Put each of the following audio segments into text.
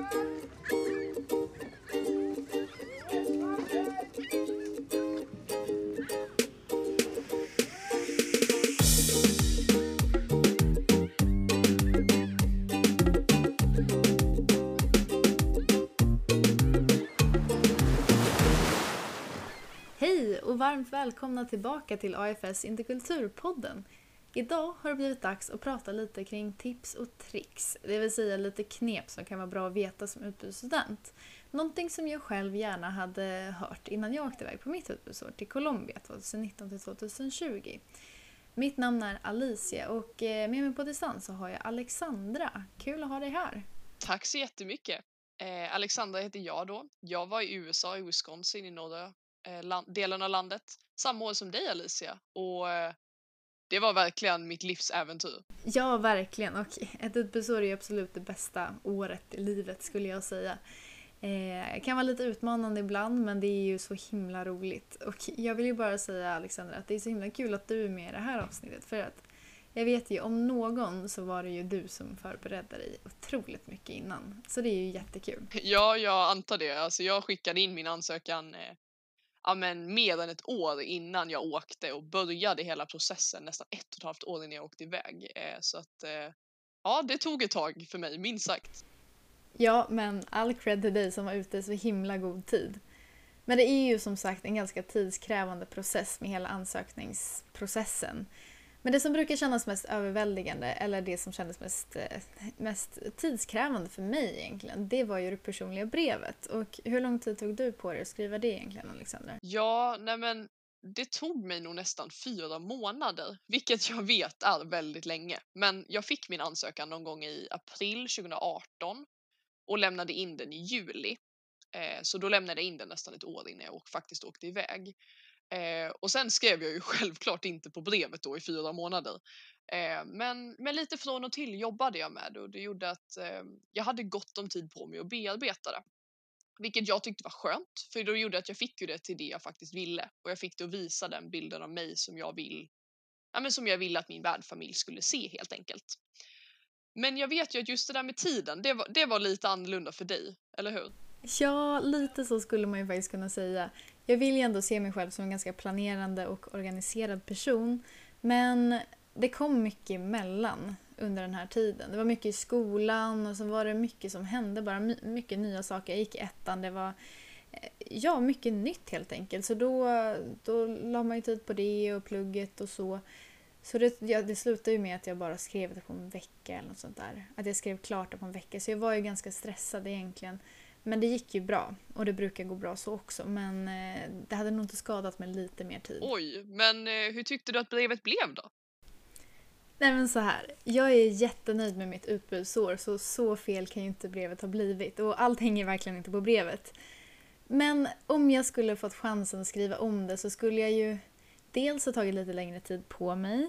Hej och varmt välkomna tillbaka till AFS Interkulturpodden. Idag har det blivit dags att prata lite kring tips och tricks, det vill säga lite knep som kan vara bra att veta som utbytesstudent. Någonting som jag själv gärna hade hört innan jag åkte iväg på mitt utbytesår till Colombia 2019 till 2020. Mitt namn är Alicia och eh, med mig på distans så har jag Alexandra. Kul att ha dig här! Tack så jättemycket. Eh, Alexandra heter jag då. Jag var i USA, i Wisconsin, i norra eh, land, delen av landet. Samma år som dig Alicia. Och eh, det var verkligen mitt livsäventyr. Ja, verkligen. Och ett utbytesår är absolut det bästa året i livet skulle jag säga. Eh, kan vara lite utmanande ibland men det är ju så himla roligt. Och jag vill ju bara säga Alexandra att det är så himla kul att du är med i det här avsnittet för att jag vet ju om någon så var det ju du som förberedde dig otroligt mycket innan. Så det är ju jättekul. Ja, jag antar det. Alltså, jag skickade in min ansökan eh, ja, men mer än ett år innan jag åkte och började hela processen nästan ett och ett halvt år innan jag åkte iväg. Eh, så att eh, ja, det tog ett tag för mig, minst sagt. Ja, men all cred till dig som var ute i så himla god tid. Men det är ju som sagt en ganska tidskrävande process med hela ansökningsprocessen. Men det som brukar kännas mest överväldigande, eller det som kändes mest, eh, mest tidskrävande för mig egentligen, det var ju det personliga brevet. Och hur lång tid tog du på dig att skriva det egentligen, Alexandra? Ja, nej men det tog mig nog nästan fyra månader, vilket jag vet är väldigt länge. Men jag fick min ansökan någon gång i april 2018 och lämnade in den i juli. Eh, så då lämnade jag in den nästan ett år innan jag faktiskt åkte iväg. Eh, och sen skrev jag ju självklart inte på brevet då i fyra månader. Eh, men, men lite från och till jobbade jag med det och det gjorde att eh, jag hade gott om tid på mig att bearbeta det. Vilket jag tyckte var skönt, för då gjorde att jag fick ju det till det jag faktiskt ville. Och jag fick det att visa den bilden av mig som jag vill, ja men som jag ville att min värdfamilj skulle se helt enkelt. Men jag vet ju att just det där med tiden, det var, det var lite annorlunda för dig, eller hur? Ja, lite så skulle man ju faktiskt kunna säga. Jag vill ju ändå se mig själv som en ganska planerande och organiserad person. Men det kom mycket emellan under den här tiden. Det var mycket i skolan och så var det mycket som hände, bara mycket nya saker. Jag gick i ettan, det var eh, ja, mycket nytt helt enkelt. Så då, då la man ju tid på det och plugget och så. Så det, ja, det slutade ju med att jag bara skrev det på en vecka eller något sånt där. Att jag skrev klart det på en vecka. Så jag var ju ganska stressad egentligen. Men det gick ju bra och det brukar gå bra så också. Men eh, det hade nog inte skadat med lite mer tid. Oj, men eh, hur tyckte du att brevet blev då? Nej men så här, jag är jättenöjd med mitt utbudsår så så fel kan ju inte brevet ha blivit och allt hänger verkligen inte på brevet. Men om jag skulle fått chansen att skriva om det så skulle jag ju dels ha tagit lite längre tid på mig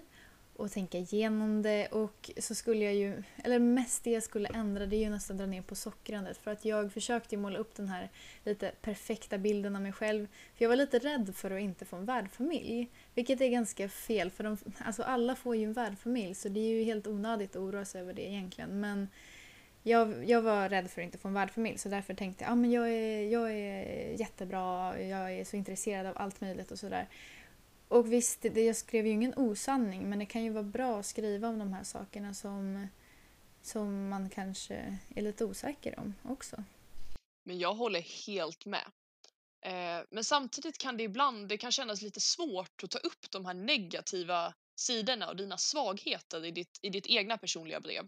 och tänka igenom det och så skulle jag ju, eller mest det jag skulle ändra det är ju nästan dra ner på sockrandet för att jag försökte ju måla upp den här lite perfekta bilden av mig själv för jag var lite rädd för att inte få en värdfamilj. Vilket är ganska fel för de, alltså alla får ju en värdfamilj så det är ju helt onödigt att oroa sig över det egentligen men jag, jag var rädd för att inte få en värdfamilj så därför tänkte jag att ah, jag, är, jag är jättebra, jag är så intresserad av allt möjligt och sådär. Och visst, det, jag skrev ju ingen osanning men det kan ju vara bra att skriva om de här sakerna som, som man kanske är lite osäker om också. Men jag håller helt med. Eh, men samtidigt kan det ibland det kan kännas lite svårt att ta upp de här negativa sidorna och dina svagheter i ditt, i ditt egna personliga brev.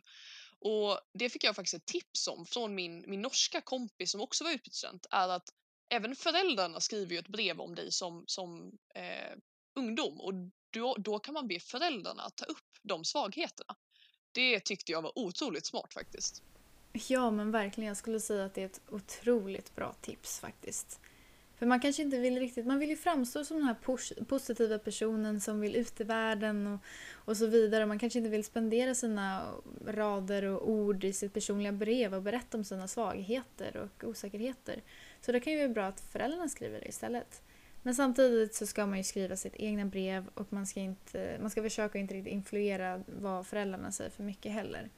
Och det fick jag faktiskt ett tips om från min, min norska kompis som också var utbytesstudent, är att även föräldrarna skriver ju ett brev om dig som, som eh, ungdom och då, då kan man be föräldrarna att ta upp de svagheterna. Det tyckte jag var otroligt smart faktiskt. Ja men verkligen, jag skulle säga att det är ett otroligt bra tips faktiskt. För man kanske inte vill riktigt, man vill ju framstå som den här positiva personen som vill ut i världen och, och så vidare. Man kanske inte vill spendera sina rader och ord i sitt personliga brev och berätta om sina svagheter och osäkerheter. Så det kan ju vara bra att föräldrarna skriver det istället. Men samtidigt så ska man ju skriva sitt egna brev och man ska, inte, man ska försöka inte riktigt influera vad föräldrarna säger för mycket heller.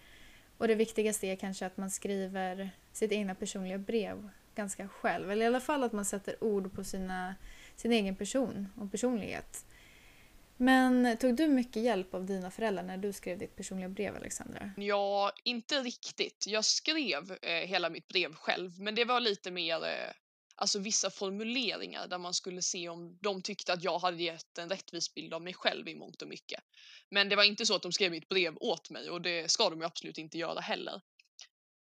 Och det viktigaste är kanske att man skriver sitt egna personliga brev ganska själv. Eller i alla fall att man sätter ord på sina, sin egen person och personlighet. Men tog du mycket hjälp av dina föräldrar när du skrev ditt personliga brev, Alexandra? Ja, inte riktigt. Jag skrev eh, hela mitt brev själv, men det var lite mer eh, alltså vissa formuleringar där man skulle se om de tyckte att jag hade gett en rättvis bild av mig själv i mångt och mycket. Men det var inte så att de skrev mitt brev åt mig och det ska de ju absolut inte göra heller.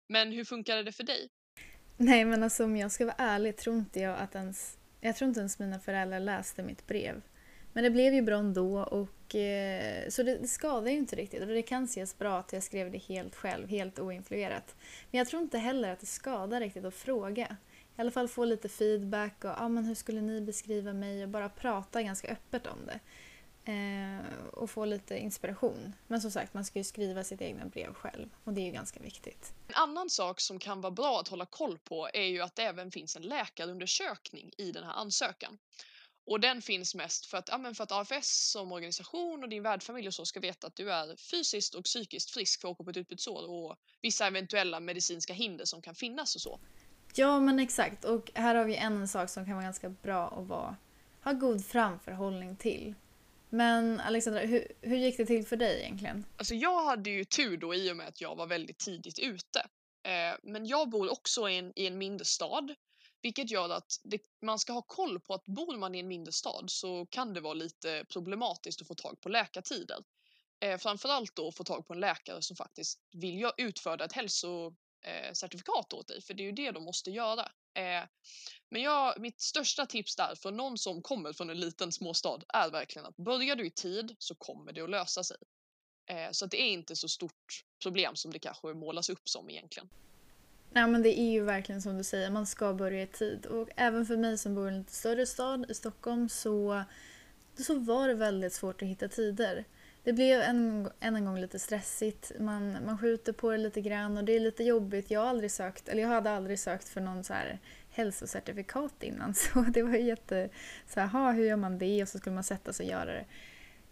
Men hur funkade det för dig? Nej, men alltså om jag ska vara ärlig tror inte jag att ens... Jag tror inte ens mina föräldrar läste mitt brev. Men det blev ju bra ändå och eh, så det, det skadar ju inte riktigt och det kan ses bra att jag skrev det helt själv, helt oinfluerat. Men jag tror inte heller att det skadar riktigt att fråga. I alla fall få lite feedback och ah, men hur skulle ni beskriva mig och bara prata ganska öppet om det. Eh, och få lite inspiration. Men som sagt, man ska ju skriva sitt egna brev själv och det är ju ganska viktigt. En annan sak som kan vara bra att hålla koll på är ju att det även finns en läkarundersökning i den här ansökan. Och den finns mest för att, ja, men för att AFS som organisation och din värdfamilj och så ska veta att du är fysiskt och psykiskt frisk för att åka på ett utbytesår och vissa eventuella medicinska hinder som kan finnas och så. Ja men exakt och här har vi en sak som kan vara ganska bra att vara, ha god framförhållning till. Men Alexandra, hur, hur gick det till för dig egentligen? Alltså jag hade ju tur då i och med att jag var väldigt tidigt ute. Eh, men jag bor också i en, i en mindre stad vilket gör att det, man ska ha koll på att bor man i en mindre stad så kan det vara lite problematiskt att få tag på läkartider. Eh, framförallt då att få tag på en läkare som faktiskt vill utföra ett Eh, certifikat åt dig, för det är ju det de måste göra. Eh, men jag, mitt största tips där för någon som kommer från en liten småstad är verkligen att börjar du i tid så kommer det att lösa sig. Eh, så att det är inte så stort problem som det kanske målas upp som egentligen. Nej men det är ju verkligen som du säger, man ska börja i tid. Och även för mig som bor i en lite större stad, i Stockholm, så, så var det väldigt svårt att hitta tider. Det blev en, än en gång lite stressigt, man, man skjuter på det lite grann och det är lite jobbigt. Jag har aldrig sökt, eller jag hade aldrig sökt för någon så här hälsocertifikat innan så det var jätte så här, hur gör man det? Och så skulle man sätta sig och göra det.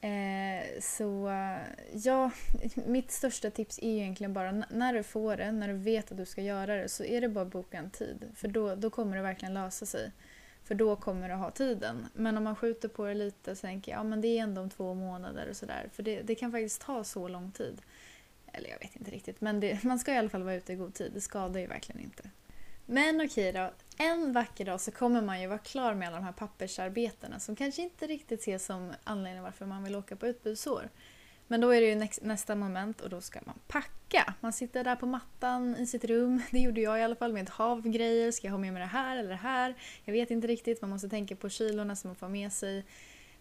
Eh, så eh, ja, mitt största tips är egentligen bara när du får det, när du vet att du ska göra det, så är det bara att boka en tid. För då, då kommer det verkligen lösa sig. För då kommer du ha tiden. Men om man skjuter på det lite så tänker jag, ja men det är ändå om två månader och sådär. För det, det kan faktiskt ta så lång tid. Eller jag vet inte riktigt, men det, man ska i alla fall vara ute i god tid. Det skadar ju verkligen inte. Men okej då, en vacker dag så kommer man ju vara klar med alla de här pappersarbetena som kanske inte riktigt ses som anledningen varför man vill åka på utbudsår. Men då är det ju nästa moment och då ska man packa. Man sitter där på mattan i sitt rum, det gjorde jag i alla fall med ett hav av grejer. Ska jag ha med mig det här eller det här? Jag vet inte riktigt, man måste tänka på kilorna som man får med sig.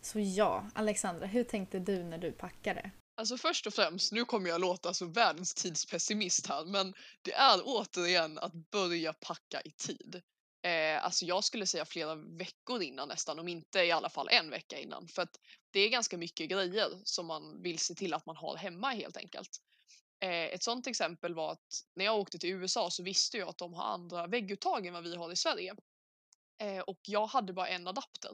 Så ja, Alexandra, hur tänkte du när du packade? Alltså först och främst, nu kommer jag låta som världens tidspessimist här, men det är återigen att börja packa i tid. Eh, alltså jag skulle säga flera veckor innan nästan, om inte i alla fall en vecka innan. För att det är ganska mycket grejer som man vill se till att man har hemma helt enkelt. Eh, ett sånt exempel var att när jag åkte till USA så visste jag att de har andra vägguttag än vad vi har i Sverige. Eh, och jag hade bara en adapter.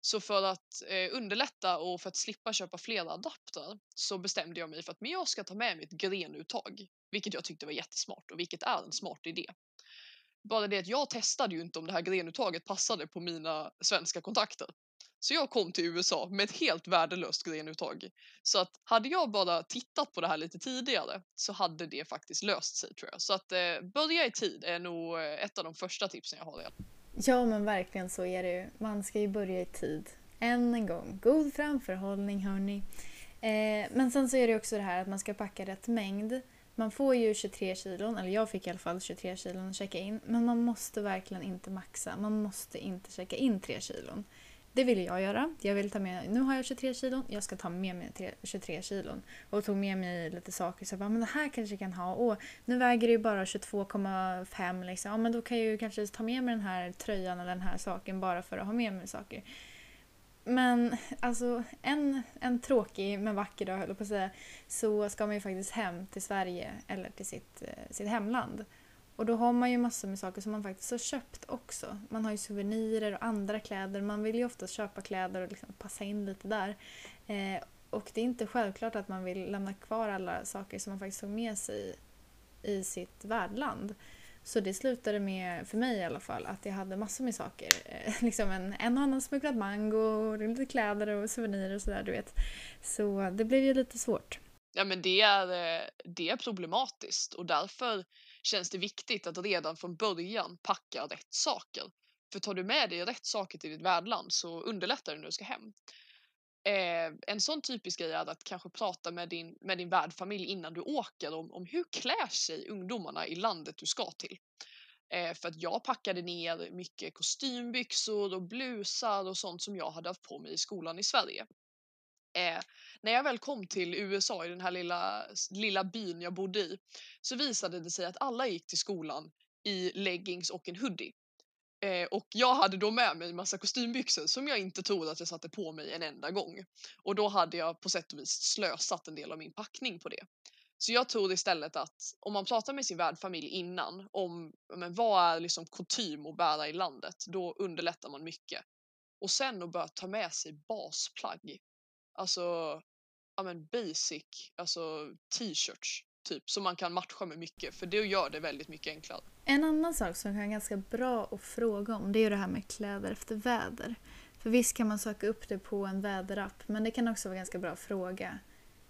Så för att eh, underlätta och för att slippa köpa flera adaptrar så bestämde jag mig för att men jag ska ta med mig ett grenuttag. Vilket jag tyckte var jättesmart och vilket är en smart idé. Bara det att jag testade ju inte om det här grenuttaget passade på mina svenska kontakter. Så jag kom till USA med ett helt värdelöst grenuttag. Så att hade jag bara tittat på det här lite tidigare så hade det faktiskt löst sig tror jag. Så att eh, börja i tid är nog eh, ett av de första tipsen jag har redan. Ja men verkligen så är det ju. Man ska ju börja i tid. Än en gång, god framförhållning hörni. Eh, men sen så är det också det här att man ska packa rätt mängd. Man får ju 23 kilon, eller jag fick i alla fall 23 kilon att checka in. Men man måste verkligen inte maxa. Man måste inte checka in 3 kilon. Det ville jag göra. Jag vill ta med, nu har jag 23 kilon, jag ska ta med mig 23 kilon. Och tog med mig lite saker. Så jag bara, men det här kanske jag kan ha. Åh, nu väger det ju bara 22,5 liksom. Ja, men då kan jag ju kanske ta med mig den här tröjan eller den här saken bara för att ha med mig saker. Men alltså en, en tråkig men vacker dag höll jag på att säga, så ska man ju faktiskt hem till Sverige eller till sitt, eh, sitt hemland. Och då har man ju massor med saker som man faktiskt har köpt också. Man har ju souvenirer och andra kläder. Man vill ju oftast köpa kläder och liksom passa in lite där. Eh, och det är inte självklart att man vill lämna kvar alla saker som man faktiskt tog med sig i sitt värdland. Så det slutade med, för mig i alla fall, att jag hade massor med saker. Eh, liksom en, en och annan smugglad mango, lite kläder och souvenirer och sådär du vet. Så det blev ju lite svårt. Ja men det är, eh, det är problematiskt och därför känns det viktigt att redan från början packa rätt saker. För tar du med dig rätt saker till ditt värdland så underlättar det när du ska hem. Eh, en sån typisk grej är att kanske prata med din, med din värdfamilj innan du åker om, om hur klär sig ungdomarna i landet du ska till. Eh, för att jag packade ner mycket kostymbyxor och blusar och sånt som jag hade haft på mig i skolan i Sverige. Eh, när jag väl kom till USA i den här lilla, lilla byn jag bodde i så visade det sig att alla gick till skolan i leggings och en hoodie. Eh, och jag hade då med mig massa kostymbyxor som jag inte tror att jag satte på mig en enda gång. Och då hade jag på sätt och vis slösat en del av min packning på det. Så jag tror istället att om man pratar med sin värdfamilj innan om men vad är liksom kutym att bära i landet, då underlättar man mycket. Och sen att börja ta med sig basplagg. Alltså, ja men basic, alltså t-shirts typ som man kan matcha med mycket för det gör det väldigt mycket enklare. En annan sak som kan vara ganska bra att fråga om det är det här med kläder efter väder. För visst kan man söka upp det på en väderapp men det kan också vara ganska bra att fråga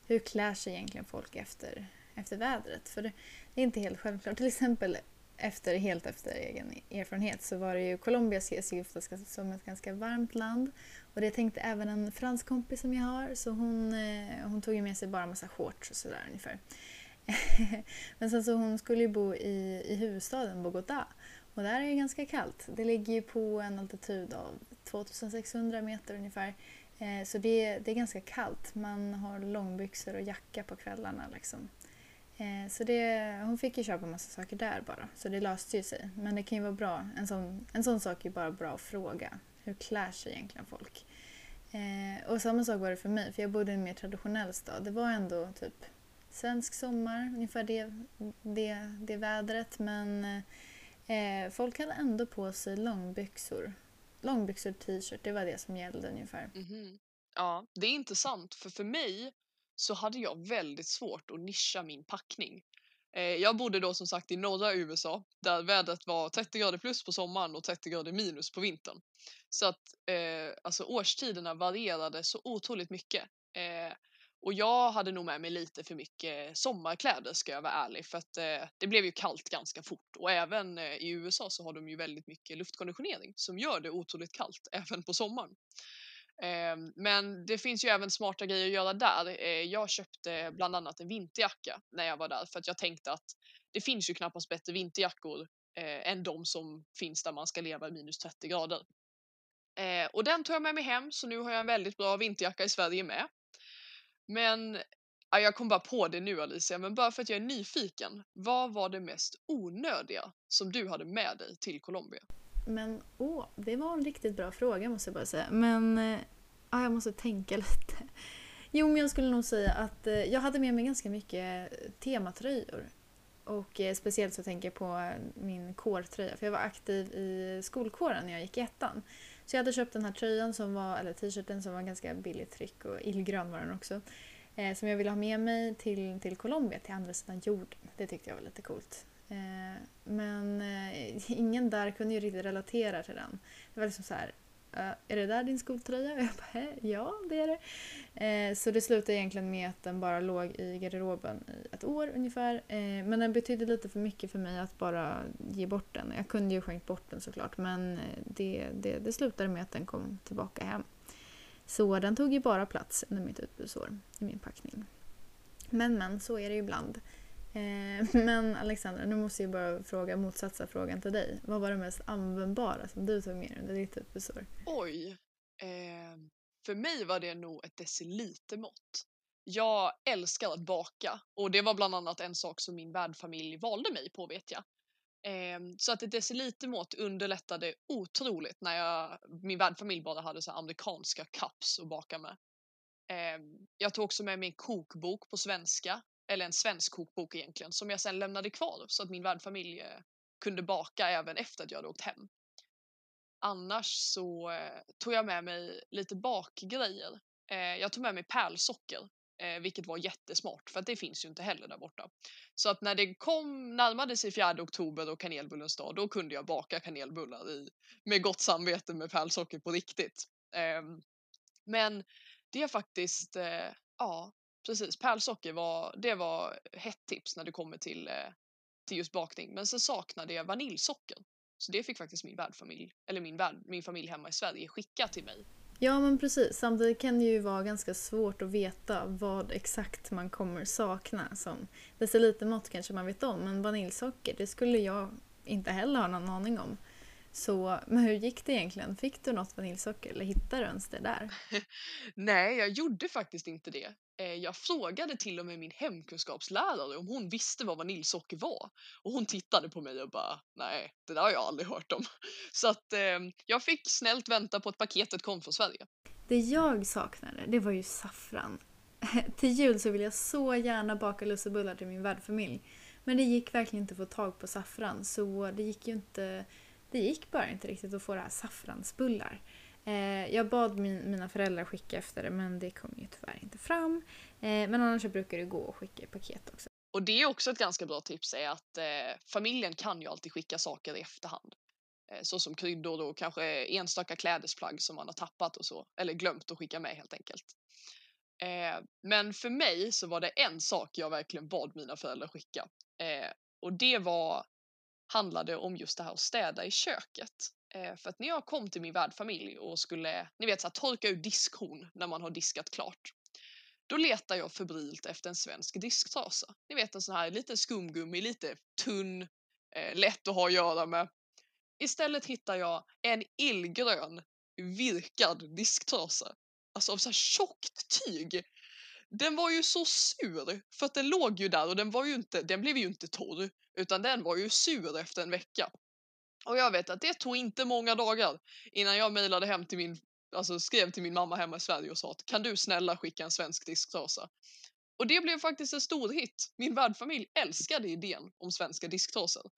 hur klär sig egentligen folk efter, efter vädret? För det, det är inte helt självklart. Till exempel efter, helt efter egen erfarenhet så var det ju Colombia ses ju ofta som ett ganska varmt land. Och det tänkte även en fransk kompis som jag har så hon, eh, hon tog ju med sig bara massa shorts och sådär ungefär. Men sen så hon skulle ju bo i, i huvudstaden Bogotá och där är det ganska kallt. Det ligger ju på en altitud av 2600 meter ungefär. Eh, så det, det är ganska kallt. Man har långbyxor och jacka på kvällarna. Liksom. Eh, så det, hon fick ju köpa massa saker där bara, så det löste ju sig. Men det kan ju vara bra, en sån, en sån sak är ju bara bra att fråga. Hur klär sig egentligen folk? Eh, och samma sak var det för mig, för jag bodde i en mer traditionell stad. Det var ändå typ svensk sommar, ungefär det, det, det vädret. Men eh, folk hade ändå på sig långbyxor. Långbyxor och t-shirt, det var det som gällde ungefär. Mm -hmm. Ja, det är intressant för för mig så hade jag väldigt svårt att nischa min packning. Eh, jag bodde då som sagt i norra USA där vädret var 30 grader plus på sommaren och 30 grader minus på vintern. Så att eh, alltså årstiderna varierade så otroligt mycket. Eh, och jag hade nog med mig lite för mycket sommarkläder ska jag vara ärlig för att eh, det blev ju kallt ganska fort och även eh, i USA så har de ju väldigt mycket luftkonditionering som gör det otroligt kallt även på sommaren. Eh, men det finns ju även smarta grejer att göra där. Eh, jag köpte bland annat en vinterjacka när jag var där för att jag tänkte att det finns ju knappast bättre vinterjackor eh, än de som finns där man ska leva i minus 30 grader. Eh, och den tog jag med mig hem så nu har jag en väldigt bra vinterjacka i Sverige med. Men ja, jag kom bara på det nu Alicia, men bara för att jag är nyfiken. Vad var det mest onödiga som du hade med dig till Colombia? Men åh, det var en riktigt bra fråga måste jag bara säga. Men eh, ja, jag måste tänka lite. Jo, men jag skulle nog säga att eh, jag hade med mig ganska mycket eh, tematröjor. Och speciellt så tänker jag på min kårtröja, för jag var aktiv i skolkåren när jag gick i ettan. Så jag hade köpt den här tröjan, som var, eller t-shirten som var ganska billigt tryck och illgrön var den också. Eh, som jag ville ha med mig till, till Colombia, till andra sidan jorden. Det tyckte jag var lite coolt. Eh, men eh, ingen där kunde ju riktigt relatera till den. Det var liksom så här, Eh, är det där din skoltröja? Och jag bara, ja det är det. Eh, så det slutade egentligen med att den bara låg i garderoben i ett år ungefär. Eh, men den betydde lite för mycket för mig att bara ge bort den. Jag kunde ju skänkt bort den såklart men det, det, det slutade med att den kom tillbaka hem. Så den tog ju bara plats under mitt utbudsår i min packning. Men men, så är det ju ibland. Eh, men Alexandra, nu måste jag bara fråga motsatsa frågan till dig. Vad var det mest användbara som du tog med dig under ditt uppesår? Oj! Eh, för mig var det nog ett decilitermått. Jag älskar att baka och det var bland annat en sak som min värdfamilj valde mig på vet jag. Eh, så att ett decilitermått underlättade otroligt när jag, min värdfamilj bara hade så amerikanska cups att baka med. Eh, jag tog också med mig en kokbok på svenska eller en svensk kokbok egentligen, som jag sen lämnade kvar så att min värdfamilj eh, kunde baka även efter att jag hade åkt hem. Annars så eh, tog jag med mig lite bakgrejer. Eh, jag tog med mig pärlsocker eh, vilket var jättesmart för att det finns ju inte heller där borta. Så att när det kom, närmade sig 4 oktober och kanelbullens dag, då kunde jag baka kanelbullar i, med gott samvete med pärlsocker på riktigt. Eh, men det är faktiskt, eh, ja precis, pärlsocker var, det var hett tips när det kommer till, eh, till just bakning. Men sen saknade jag vaniljsocker. Så det fick faktiskt min värdfamilj, eller min, värd, min familj hemma i Sverige skicka till mig. Ja men precis, samtidigt kan det ju vara ganska svårt att veta vad exakt man kommer sakna. Som decilitermått kanske man vet om, men vaniljsocker det skulle jag inte heller ha någon aning om. Så, men hur gick det egentligen? Fick du något vaniljsocker eller hittade du ens det där? Nej, jag gjorde faktiskt inte det. Eh, jag frågade till och med min hemkunskapslärare om hon visste vad vaniljsocker var. Och hon tittade på mig och bara, nej, det där har jag aldrig hört om. Så att eh, jag fick snällt vänta på att paketet kom från Sverige. Det jag saknade, det var ju saffran. till jul så vill jag så gärna baka lussebullar till min värdfamilj. Men det gick verkligen inte att få tag på saffran så det gick ju inte det gick bara inte riktigt att få det här saffransbullar. Eh, jag bad min, mina föräldrar skicka efter det men det kom ju tyvärr inte fram. Eh, men annars så brukar det gå att skicka i paket också. Och det är också ett ganska bra tips är att eh, familjen kan ju alltid skicka saker i efterhand. Eh, så som kryddor och kanske enstaka klädesplagg som man har tappat och så. Eller glömt att skicka med helt enkelt. Eh, men för mig så var det en sak jag verkligen bad mina föräldrar skicka. Eh, och det var handlade om just det här att städa i köket. Eh, för att när jag kom till min värdfamilj och skulle, ni vet så här, torka ur diskhon när man har diskat klart. Då letar jag febrilt efter en svensk disktrasa. Ni vet en sån här liten skumgummi, lite tunn, eh, lätt att ha att göra med. Istället hittar jag en illgrön virkad disktrasa. Alltså av så här tjockt tyg. Den var ju så sur för att den låg ju där och den var ju inte, den blev ju inte torr utan den var ju sur efter en vecka. Och jag vet att det tog inte många dagar innan jag mejlade hem till min, alltså skrev till min mamma hemma i Sverige och sa att kan du snälla skicka en svensk disktrasa? Och det blev faktiskt en stor hit. Min värdfamilj älskade idén om svenska disktrasor.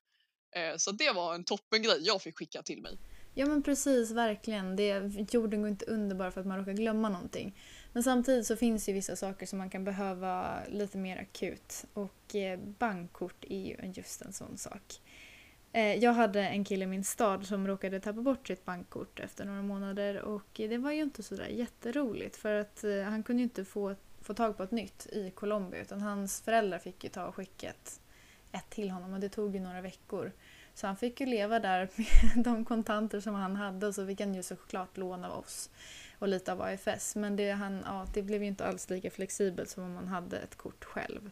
Eh, så det var en toppengrej jag fick skicka till mig. Ja men precis, verkligen. Det, jorden går inte under bara för att man råkar glömma någonting. Men samtidigt så finns det vissa saker som man kan behöva lite mer akut. Och eh, bankkort är ju just en sån sak. Eh, jag hade en kille i min stad som råkade tappa bort sitt bankkort efter några månader och det var ju inte sådär jätteroligt för att eh, han kunde ju inte få, få tag på ett nytt i Colombia utan hans föräldrar fick ju ta och skicka ett, ett till honom och det tog ju några veckor. Så han fick ju leva där med de kontanter som han hade och så fick han ju såklart låna av oss och lite av AFS. Men det, han, ja, det blev ju inte alls lika flexibelt som om man hade ett kort själv.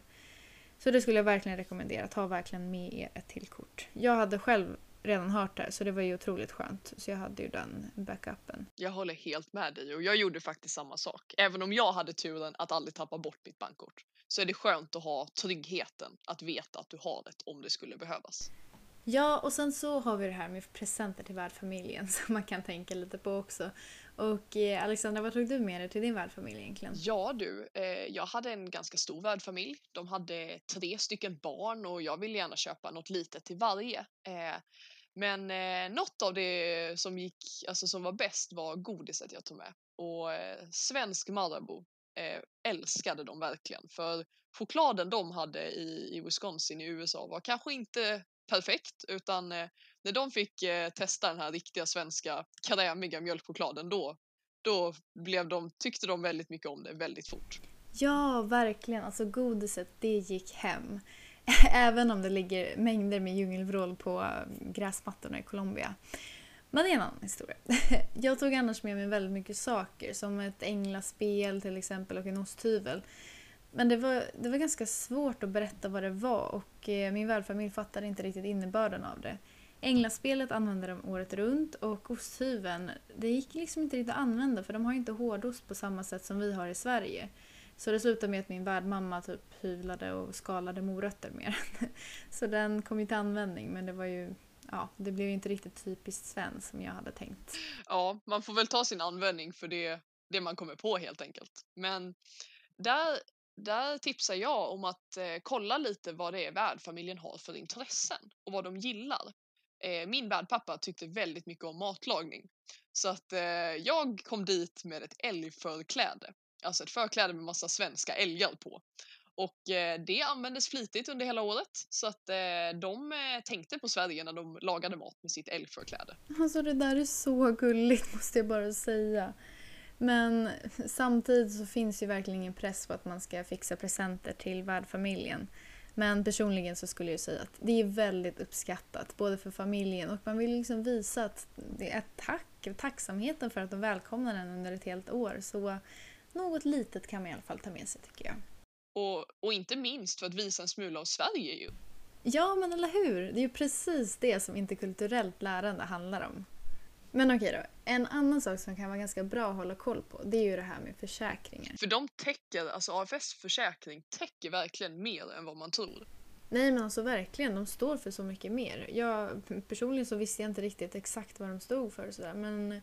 Så det skulle jag verkligen rekommendera. Ta verkligen med er ett till kort. Jag hade själv redan hört det så det var ju otroligt skönt. Så jag hade ju den backupen. Jag håller helt med dig och jag gjorde faktiskt samma sak. Även om jag hade turen att aldrig tappa bort mitt bankkort så är det skönt att ha tryggheten att veta att du har det om det skulle behövas. Ja, och sen så har vi det här med presenter till värdfamiljen som man kan tänka lite på också. Och eh, Alexandra, vad tog du med dig till din värdfamilj egentligen? Ja du, eh, jag hade en ganska stor värdfamilj. De hade tre stycken barn och jag ville gärna köpa något litet till varje. Eh, men eh, något av det som gick, alltså som var bäst var godiset jag tog med. Och eh, svensk Marabou eh, älskade de verkligen. För chokladen de hade i, i Wisconsin i USA var kanske inte perfekt utan eh, när de fick eh, testa den här riktiga svenska krämiga mjölkchokladen då, då blev de, tyckte de väldigt mycket om det väldigt fort. Ja, verkligen. Alltså godiset, det gick hem. Även om det ligger mängder med djungelvrål på mm, gräsmattorna i Colombia. Men det är en annan historia. Jag tog annars med mig väldigt mycket saker som ett änglaspel till exempel och en osthyvel. Men det var, det var ganska svårt att berätta vad det var och eh, min värdfamilj fattade inte riktigt innebörden av det. Änglaspelet använde de året runt och osthyveln, det gick liksom inte riktigt att använda för de har inte hårdost på samma sätt som vi har i Sverige. Så det slutade med att min värdmamma typ hyvlade och skalade morötter mer. Så den kom ju till användning men det var ju ja, det blev ju inte riktigt typiskt svenskt som jag hade tänkt. Ja, man får väl ta sin användning för det, det man kommer på helt enkelt. Men där där tipsar jag om att eh, kolla lite vad det är värdfamiljen har för intressen och vad de gillar. Eh, min värdpappa tyckte väldigt mycket om matlagning. Så att eh, jag kom dit med ett älgförkläde alltså ett förkläde med massa svenska älgar på. Och eh, det användes flitigt under hela året så att eh, de eh, tänkte på Sverige när de lagade mat med sitt älgförkläde. Alltså det där är så gulligt måste jag bara säga. Men samtidigt så finns ju verkligen ingen press på att man ska fixa presenter till värdfamiljen. Men personligen så skulle jag säga att det är väldigt uppskattat både för familjen och man vill liksom visa att det är tack, tacksamheten för att de välkomnar en under ett helt år. Så något litet kan man i alla fall ta med sig tycker jag. Och, och inte minst för att visa en smula av Sverige ju. Ja, men eller hur? Det är ju precis det som interkulturellt lärande handlar om. Men okej då, en annan sak som kan vara ganska bra att hålla koll på det är ju det här med försäkringar. För de täcker, alltså AFS försäkring täcker verkligen mer än vad man tror. Nej men alltså verkligen, de står för så mycket mer. Jag, personligen så visste jag inte riktigt exakt vad de stod för och sådär men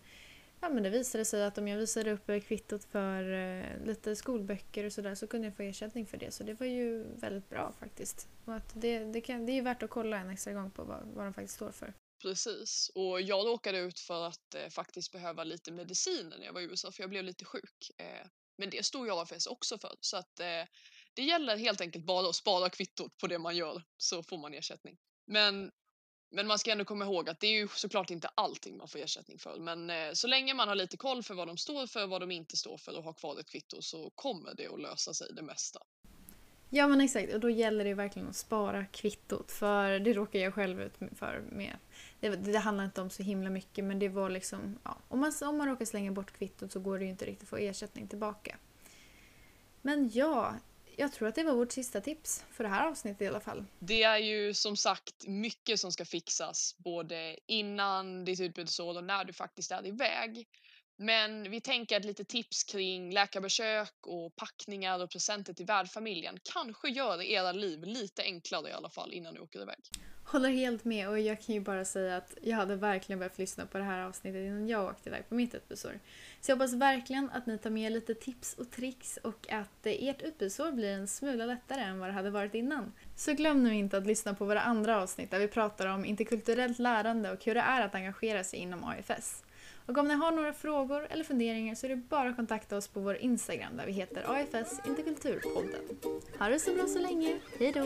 Ja men det visade sig att om jag visade upp kvittot för eh, lite skolböcker och sådär så kunde jag få ersättning för det. Så det var ju väldigt bra faktiskt. Och att det, det, kan, det är värt att kolla en extra gång på vad, vad de faktiskt står för. Precis, och jag råkade ut för att eh, faktiskt behöva lite medicin när jag var i USA för jag blev lite sjuk. Eh, men det stod ju AFS också för så att eh, det gäller helt enkelt bara att spara kvittot på det man gör så får man ersättning. Men men man ska ändå komma ihåg att det är ju såklart inte allting man får ersättning för. Men eh, så länge man har lite koll för vad de står för och vad de inte står för och har kvar ett kvitto så kommer det att lösa sig det mesta. Ja men exakt och då gäller det verkligen att spara kvittot för det råkar jag själv ut för med. Det, det handlar inte om så himla mycket men det var liksom, ja, om man, om man råkar slänga bort kvittot så går det ju inte riktigt att få ersättning tillbaka. Men ja, jag tror att det var vårt sista tips för det här avsnittet i alla fall. Det är ju som sagt mycket som ska fixas både innan ditt utbytesår och när du faktiskt är iväg. Men vi tänker att lite tips kring läkarbesök och packningar och presenter till värdfamiljen kanske gör era liv lite enklare i alla fall innan ni åker iväg. Håller helt med och jag kan ju bara säga att jag hade verkligen behövt lyssna på det här avsnittet innan jag åkte iväg på mitt utbudsår. Så jag hoppas verkligen att ni tar med lite tips och tricks och att eh, ert utbudsår blir en smula lättare än vad det hade varit innan. Så glöm nu inte att lyssna på våra andra avsnitt där vi pratar om interkulturellt lärande och hur det är att engagera sig inom AFS. Och om ni har några frågor eller funderingar så är det bara att kontakta oss på vår Instagram där vi heter AFS Interkulturpodden. Ha det så bra så länge, hejdå!